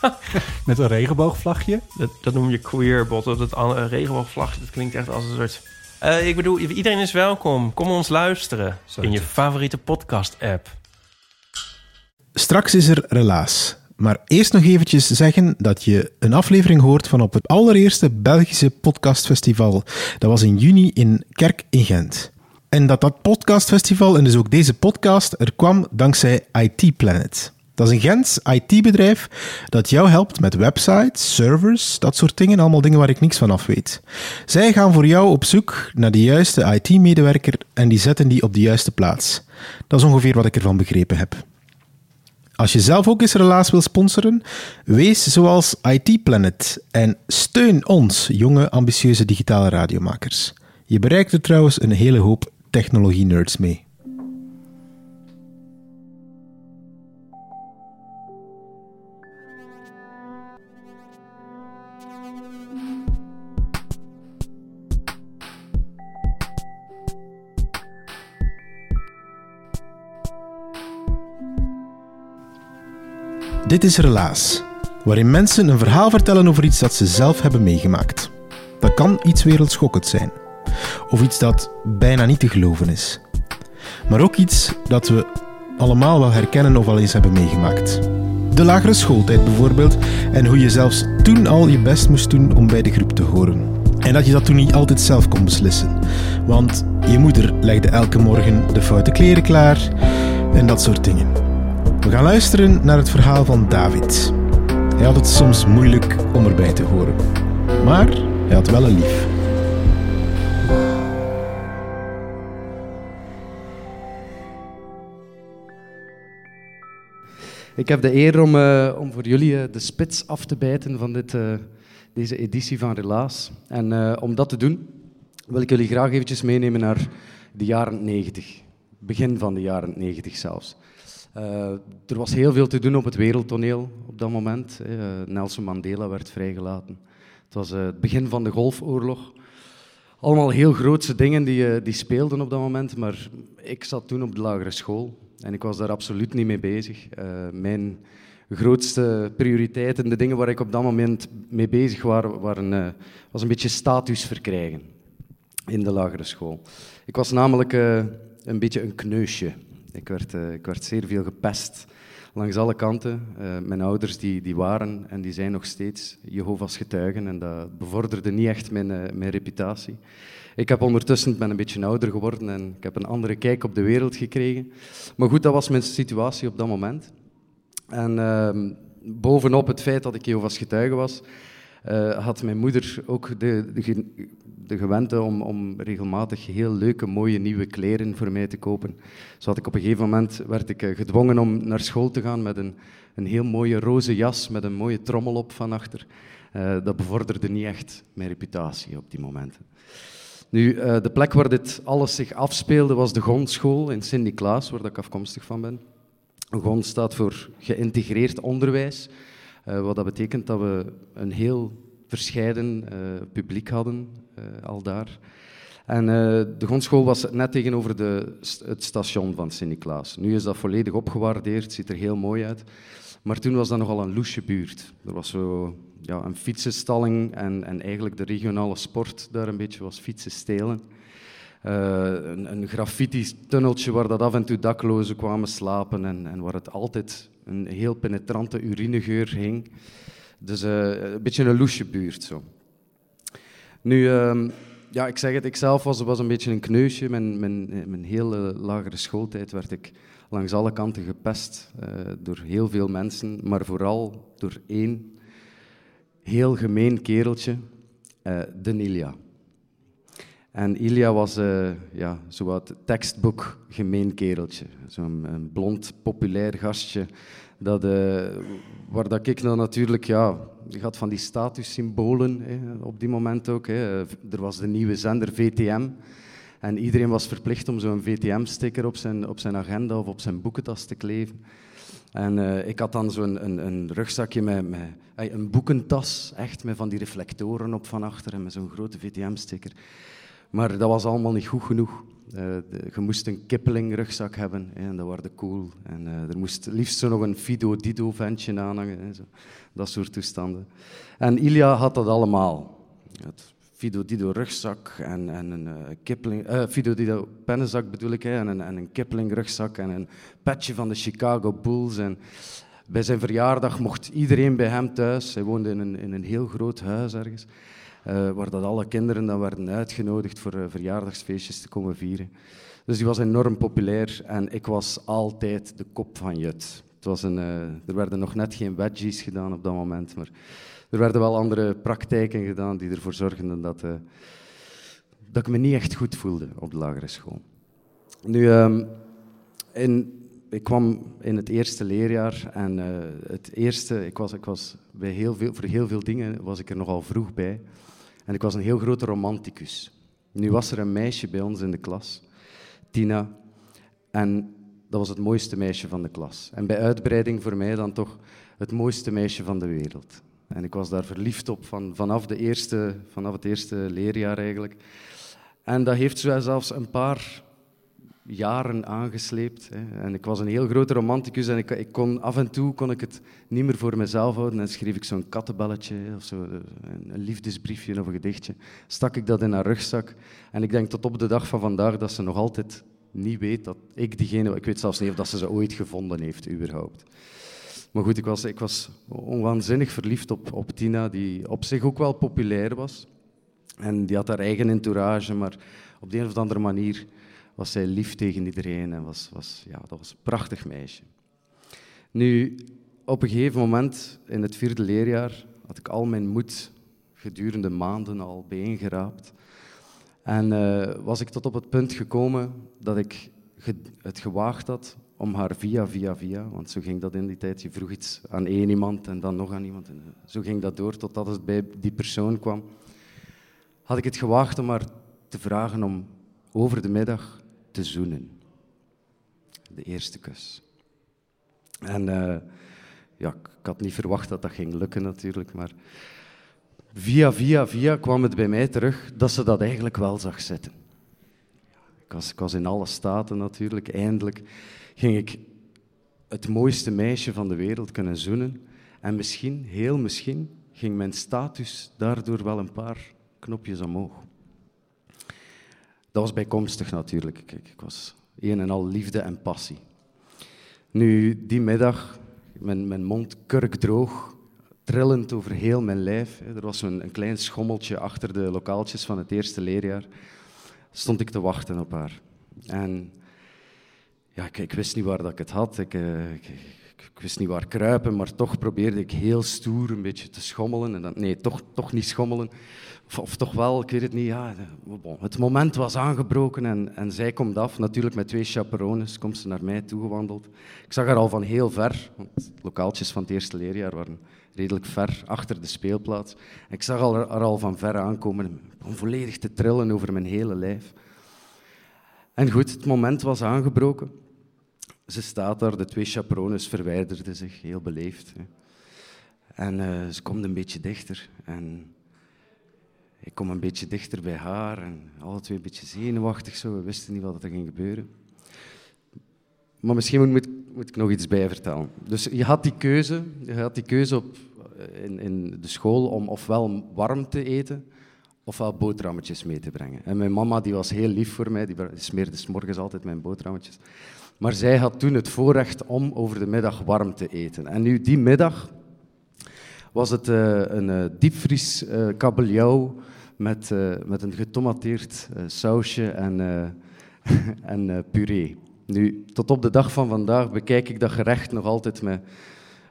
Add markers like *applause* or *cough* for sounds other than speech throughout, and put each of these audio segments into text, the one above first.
*laughs* met een regenboogvlagje. Dat, dat noem je queerbot. Dat an- regenboogvlagje, dat klinkt echt als een soort... Eh, ik bedoel, iedereen is welkom. Kom ons luisteren Zo. in je favoriete podcast-app. Straks is er relaas. Maar eerst nog eventjes zeggen dat je een aflevering hoort van op het allereerste Belgische podcastfestival. Dat was in juni in Kerk in Gent. En dat dat podcastfestival, en dus ook deze podcast, er kwam dankzij IT Planet. Dat is een Gents IT-bedrijf dat jou helpt met websites, servers, dat soort dingen. Allemaal dingen waar ik niks van af weet. Zij gaan voor jou op zoek naar de juiste IT-medewerker en die zetten die op de juiste plaats. Dat is ongeveer wat ik ervan begrepen heb. Als je zelf ook eens relaas wil sponsoren, wees zoals IT Planet en steun ons, jonge, ambitieuze digitale radiomakers. Je bereikt er trouwens een hele hoop technologie-nerds mee. Dit is Relaas, waarin mensen een verhaal vertellen over iets dat ze zelf hebben meegemaakt. Dat kan iets wereldschokkend zijn, of iets dat bijna niet te geloven is. Maar ook iets dat we allemaal wel herkennen of al eens hebben meegemaakt. De lagere schooltijd bijvoorbeeld, en hoe je zelfs toen al je best moest doen om bij de groep te horen. En dat je dat toen niet altijd zelf kon beslissen. Want je moeder legde elke morgen de foute kleren klaar en dat soort dingen. We gaan luisteren naar het verhaal van David. Hij had het soms moeilijk om erbij te horen. Maar hij had wel een lief. Ik heb de eer om, eh, om voor jullie eh, de spits af te bijten van dit, eh, deze editie van Relaas. En om dat te doen, wil ik jullie graag eventjes meenemen naar de jaren 90. Begin van de jaren 90 zelfs. Er was heel veel te doen op het wereldtoneel op dat moment. Nelson Mandela werd vrijgelaten. Het was het begin van de Golfoorlog. Allemaal heel grootse dingen die, die speelden op dat moment, maar ik zat toen op de lagere school en ik was daar absoluut niet mee bezig. Eh, mijn grootste prioriteiten, de dingen waar ik op dat moment mee bezig was, waren, eh, was een beetje status verkrijgen in de lagere school. Ik was namelijk eh, een beetje een kneusje. Ik werd, ik werd zeer veel gepest langs alle kanten. Mijn ouders die, die waren en die zijn nog steeds Jehovah's getuigen en dat bevorderde niet echt mijn, mijn reputatie. Ik heb ondertussen ben een beetje ouder geworden en ik heb een andere kijk op de wereld gekregen. Maar goed, dat was mijn situatie op dat moment. En ehm, bovenop het feit dat ik Jehovah's getuige was, eh, had mijn moeder ook de, de, de gewente om, om regelmatig heel leuke, mooie nieuwe kleren voor mij te kopen. Zo had ik op een gegeven moment werd ik eh, gedwongen om naar school te gaan met een, een heel mooie roze jas met een mooie trommel op van achter. Eh, dat bevorderde niet echt mijn reputatie op die momenten. Nu, eh, de plek waar dit alles zich afspeelde was de Gondschool in Sint-Niklaas, waar ik afkomstig van ben. Een GON staat voor geïntegreerd onderwijs, eh, wat dat betekent dat we een heel verscheiden eh, publiek hadden al daar. En de Gondschool was net tegenover de, het station van Sint-Niklaas. Nu is dat volledig opgewaardeerd, ziet er heel mooi uit. Maar toen was dat nogal een loesje buurt. Er was zo ja, een fietsenstalling en, en eigenlijk de regionale sport daar een beetje was fietsen stelen. Eh, een, een graffiti-tunneltje waar dat af en toe daklozen kwamen slapen en, en waar het altijd een heel penetrante urinegeur hing. Dus eh, een beetje een loesje buurt zo. Nu, ehm, ja, ik zeg het, ik zelf was, was een beetje een kneusje. Mijn, mijn, mijn hele lagere schooltijd werd ik langs alle kanten gepest eh, door heel veel mensen, maar vooral door één heel gemeen kereltje, eh, de. En Ilja was eh ja, zowat tekstboek gemeen kereltje. Zo'n blond, populair gastje Dat, eh, waar dat ik dan natuurlijk, ja, je had van die statussymbolen hè, op die moment ook. Er was de nieuwe zender VTM. En iedereen was verplicht om zo'n VTM-sticker op zijn, op zijn agenda of op zijn boekentas te kleven. En eh, ik had dan zo'n een, een rugzakje met, met ey, een boekentas, echt met van die reflectoren op van achter en met zo'n grote VTM-sticker. Maar dat was allemaal niet goed genoeg. Eh, je moest een Kippeling-rugzak hebben hè, en dat waren cool. En eh, er moest liefst zo nog een Fido-Dido-ventje aanhangen. Hè, zo. Dat soort toestanden. En Ilja had dat allemaal. Het Fido Dido rugzak en, en een eh, Kipling, eh, Fido Dido pennenzak bedoel ik, hè, en, en een Kipling rugzak en een petje van de Chicago Bulls. En bij zijn verjaardag mocht iedereen bij hem thuis. Hij woonde in een, in een heel groot huis ergens, eh, waar dat alle kinderen dan werden uitgenodigd voor verjaardagsfeestjes te komen vieren. Dus die was enorm populair en ik was altijd de kop van Jut. Het was een, er werden nog net geen wedgies gedaan op dat moment, maar er werden wel andere praktijken gedaan die ervoor zorgden dat, eh, dat ik me niet echt goed voelde op de lagere school. Nu, ehm, ik kwam in het eerste leerjaar en eh, het eerste, ik was, ik was bij heel veel, voor heel veel dingen was ik er nogal vroeg bij. En ik was een heel grote romanticus. Nu was er een meisje bij ons in de klas, Tina, en dat was het mooiste meisje van de klas. En bij uitbreiding voor mij dan toch het mooiste meisje van de wereld. En ik was daar verliefd op van, vanaf, de eerste, vanaf het eerste leerjaar eigenlijk. En dat heeft zo zelfs een paar jaren aangesleept. Hè. En ik was een heel grote romanticus en ik, ik kon, af en toe kon ik het niet meer voor mezelf houden. En schreef ik zo'n kattenbelletje of zo, een, een liefdesbriefje of een gedichtje. Stak ik dat in haar rugzak. En ik denk tot op de dag van vandaag dat ze nog altijd niet weet dat ik diegene... Ik weet zelfs niet of dat ze ze ooit gevonden heeft, überhaupt. Maar goed, ik was, ik was onwaanzinnig verliefd op, Tina, die op zich ook wel populair was. En die had haar eigen entourage, maar op de een of andere manier was zij lief tegen iedereen en was, was, ja, dat was een prachtig meisje. Nu, op een gegeven moment in het vierde leerjaar had ik al mijn moed gedurende maanden al bijeengeraapt. En eh, was ik tot op het punt gekomen dat ik het gewaagd had om haar via, via, via, want zo ging dat in die tijd, je vroeg iets aan één iemand en dan nog aan iemand. En eh, zo ging dat door totdat het bij die persoon kwam. Had ik het gewaagd om haar te vragen om over de middag te zoenen. De eerste kus. En eh, ja, ik had niet verwacht dat dat ging lukken natuurlijk, maar via, via, via kwam het bij mij terug dat ze dat eigenlijk wel zag zitten. Ik was, ik was in alle staten natuurlijk. Eindelijk ging ik het mooiste meisje van de wereld kunnen zoenen. En misschien, heel misschien, ging mijn status daardoor wel een paar knopjes omhoog. Dat was bijkomstig natuurlijk. Ik, ik, was een en al liefde en passie. Nu, die middag, mijn, mijn mond kurkdroog, trillend over heel mijn lijf. Er was zo'n een klein schommeltje achter de lokaaltjes van het eerste leerjaar. Stond ik te wachten op haar. En ja, ik, wist niet waar dat ik het had. Ik, eh, ik, wist niet waar kruipen, maar toch probeerde ik heel stoer een beetje te schommelen. En dan, nee, toch, toch niet schommelen. Of, toch wel, ik weet het niet. Ja, het moment was aangebroken en, en zij komt af. Natuurlijk met twee chaperones komt ze naar mij toegewandeld. Ik zag haar al van heel ver, lokaaltjes van het eerste leerjaar waren redelijk ver achter de speelplaats. Ik zag haar, haar al van ver aankomen, om volledig te trillen over mijn hele lijf. En goed, het moment was aangebroken. Ze staat daar, de twee chaperones verwijderden zich, heel beleefd. Hè. En eh, ze komt een beetje dichter. En ik kom een beetje dichter bij haar. En alle twee een beetje zenuwachtig zo. We wisten niet wat er ging gebeuren. Maar misschien moet, moet ik nog iets bij vertellen. Dus je had die keuze, je had die keuze op, eh, in, in de school om ofwel warm te eten, ofwel boterhammetjes mee te brengen. En mijn mama die was heel lief voor mij, die smeerde 's morgens altijd mijn boterhammetjes. Maar zij had toen het voorrecht om over de middag warm te eten. En nu, die middag was het eh, een eh, diepvries eh, kabeljauw met, met een getomateerd sausje en, *laughs* en puree. Nu, tot op de dag van vandaag bekijk ik dat gerecht nog altijd met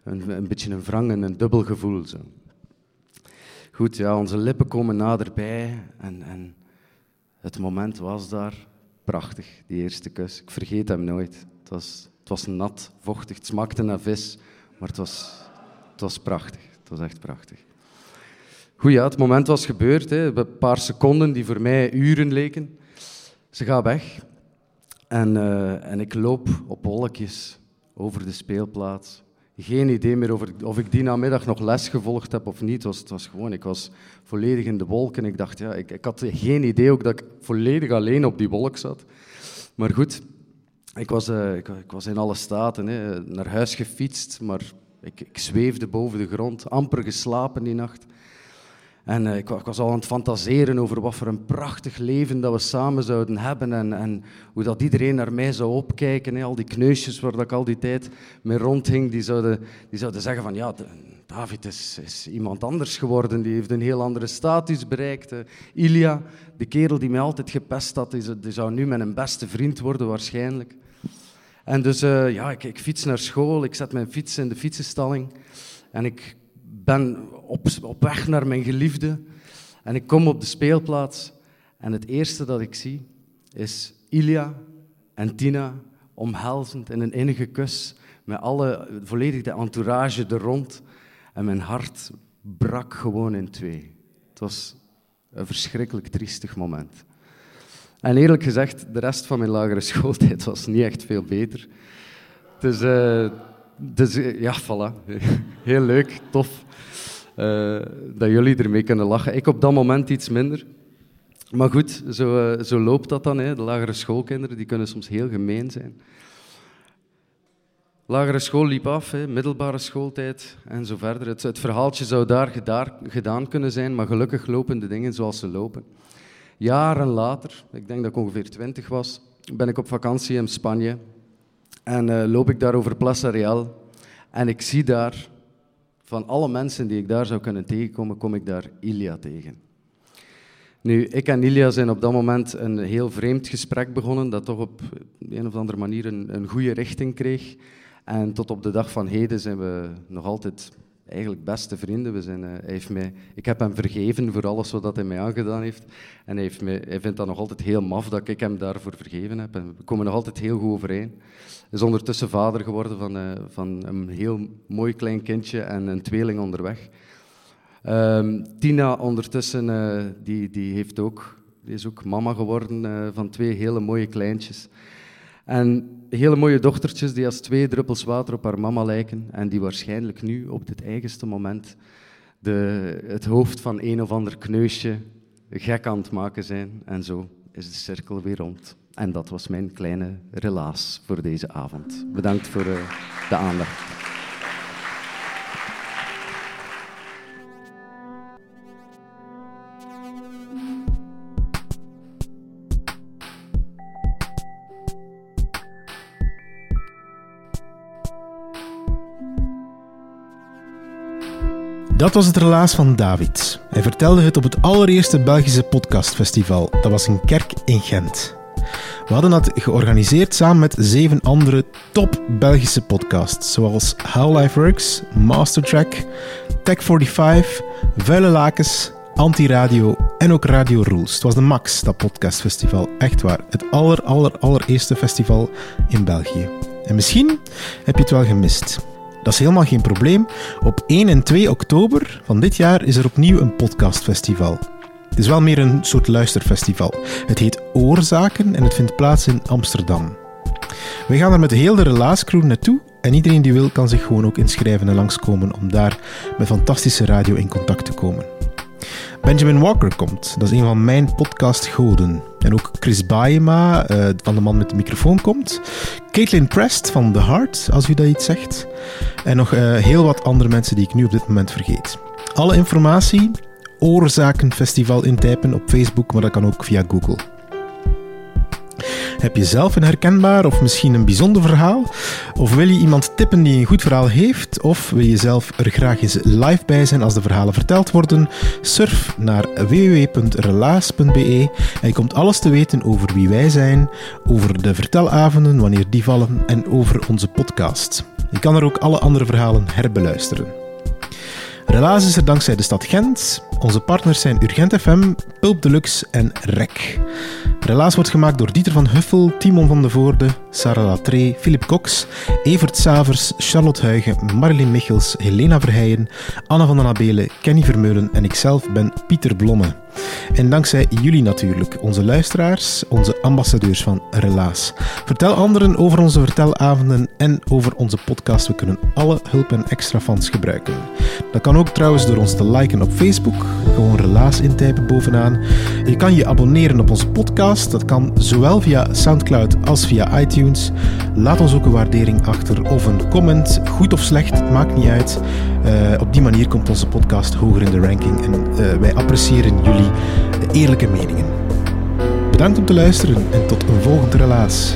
een, een beetje een wrang en een dubbel gevoel. Zo. Goed, ja, onze lippen komen naderbij en, en het moment was daar. Prachtig, die eerste kus. Ik vergeet hem nooit. Het was, het was nat, vochtig, het smaakte naar vis. Maar het was, het was prachtig. Het was echt prachtig. Goed, ja, het moment was gebeurd. Hè. Een paar seconden die voor mij uren leken. Ze gaat weg. En, eh, en ik loop op wolkjes over de speelplaats. Geen idee meer over, of ik die namiddag nog les gevolgd heb of niet. Was, het was gewoon, ik was volledig in de wolken. Ik dacht, ja, ik, ik had geen idee ook dat ik volledig alleen op die wolk zat. Maar goed, ik was, uh, ik, ik, was in alle staten. Hè. Naar huis gefietst, maar ik, ik zweefde boven de grond. Amper geslapen die nacht. En uh, ik, was al aan het fantaseren over wat voor een prachtig leven dat we samen zouden hebben en, en hoe dat iedereen naar mij zou opkijken. Hè. Al die kneusjes waar dat ik al die tijd mee rondhing, die zouden, die zouden zeggen van ja, David is, is, iemand anders geworden, die heeft een heel andere status bereikt. Ilya, de kerel die mij altijd gepest had, die, die zou nu mijn beste vriend worden waarschijnlijk. En dus uh, ja, ik, ik fiets naar school, ik zet mijn fiets in de fietsenstalling en ik ben op, op weg naar mijn geliefde en ik kom op de speelplaats en het eerste dat ik zie is Ilya en Tina omhelzend in een innige kus met alle, volledig de entourage er rond. En mijn hart brak gewoon in twee. Het was een verschrikkelijk triestig moment. En eerlijk gezegd, de rest van mijn lagere *laughs* schooltijd was niet echt veel beter. Dus, uh, dus ja, voilà. *laughs* Heel leuk, tof. Uh, dat jullie ermee kunnen lachen. Ik op dat moment iets minder. Maar goed, zo, uh, zo loopt dat dan. Hè. De lagere schoolkinderen die kunnen soms heel gemeen zijn. Lagere school liep af, hè, middelbare schooltijd en zo verder. Het, het verhaaltje zou daar gedaan kunnen zijn, maar gelukkig lopen de dingen zoals ze lopen. Jaren later, ik denk dat ik ongeveer twintig was, ben ik op vakantie in Spanje en uh, loop ik daar over Plaza Real en ik zie daar van alle mensen die ik daar zou kunnen tegenkomen, kom ik daar Ilya tegen. Nu, ik en Ilya zijn op dat moment een heel vreemd gesprek begonnen, dat toch op een of andere manier een, een goede richting kreeg. En tot op de dag van heden zijn we nog altijd eigenlijk beste vrienden. We zijn, uh, hij heeft mij, ik heb hem vergeven voor alles wat hij mij aangedaan heeft. En hij, heeft mij, hij vindt dat nog altijd heel maf dat ik hem daarvoor vergeven heb. En we komen nog altijd heel goed overeen. Hij is ondertussen vader geworden van, uh, van een heel mooi klein kindje en een tweeling onderweg. Um, Tina ondertussen, uh, die, die, heeft ook, die is ook mama geworden van twee hele mooie kleintjes. En hele mooie dochtertjes die als twee druppels water op haar mama lijken en die waarschijnlijk nu op dit eigenste moment de, het hoofd van een of ander kneusje gek aan het maken zijn. En zo is de cirkel weer rond. En dat was mijn kleine relaas voor deze avond. Bedankt voor eh, de aandacht. Dat was het relaas van David. Hij vertelde het op het allereerste Belgische podcastfestival. Dat was een kerk in Gent. We hadden dat georganiseerd samen met zeven andere top Belgische podcasts, zoals How Life Works, Mastertrack, Tech45, Vuile Lakens, Antiradio en ook Radio Rules. Het was de Max, dat podcastfestival. Echt waar. Het aller, aller, allereerste festival in België. En misschien heb je het wel gemist. Dat is helemaal geen probleem. Op 1 en 2 oktober van dit jaar is er opnieuw een podcastfestival. Het is wel meer een soort luisterfestival. Het heet Oorzaken en het vindt plaats in Amsterdam. We gaan er met heel de relaascrew naartoe en iedereen die wil kan zich gewoon ook inschrijven en langskomen om daar met fantastische radio in contact te komen. Benjamin Walker komt. Dat is een van mijn podcastgoden. En ook Chris Baema, uh, van de man met de microfoon, komt. Caitlin Prest van The Heart, als u dat iets zegt. En nog uh, heel wat andere mensen die ik nu op dit moment vergeet. Alle informatie, Oorzakenfestival intypen op Facebook, maar dat kan ook via Google. Heb je zelf een herkenbaar of misschien een bijzonder verhaal? Of wil je iemand tippen die een goed verhaal heeft? Of wil je zelf er graag eens live bij zijn als de verhalen verteld worden? Surf naar www.relaas.be en je komt alles te weten over wie wij zijn, over de vertelavonden, wanneer die vallen en over onze podcast. Je kan er ook alle andere verhalen herbeluisteren. Relaas is er dankzij de stad Gent. Onze partners zijn Urgent FM, Pulp Deluxe en REC. Relaas wordt gemaakt door Dieter van Huffel, Timon van de Voorde, Sarah Latree, Philip Cox, Evert Savers, Charlotte Huigen, Marilyn Michels, Helena Verheijen, Anna van den Abelen, Kenny Vermeulen en ikzelf ben Pieter Blomme. En dankzij jullie natuurlijk, onze luisteraars, onze ambassadeurs van Relaas. Vertel anderen over onze vertelavonden en over onze podcast. We kunnen alle hulp en extra fans gebruiken. Dat kan ook trouwens door ons te liken op Facebook. Gewoon Relaas intypen bovenaan. Je kan je abonneren op onze podcast. Dat kan zowel via Soundcloud als via iTunes. Laat ons ook een waardering achter of een comment. Goed of slecht, het maakt niet uit. Uh, op die manier komt onze podcast hoger in de ranking. En uh, wij appreciëren jullie eerlijke meningen. Bedankt om te luisteren en tot een volgend relaas.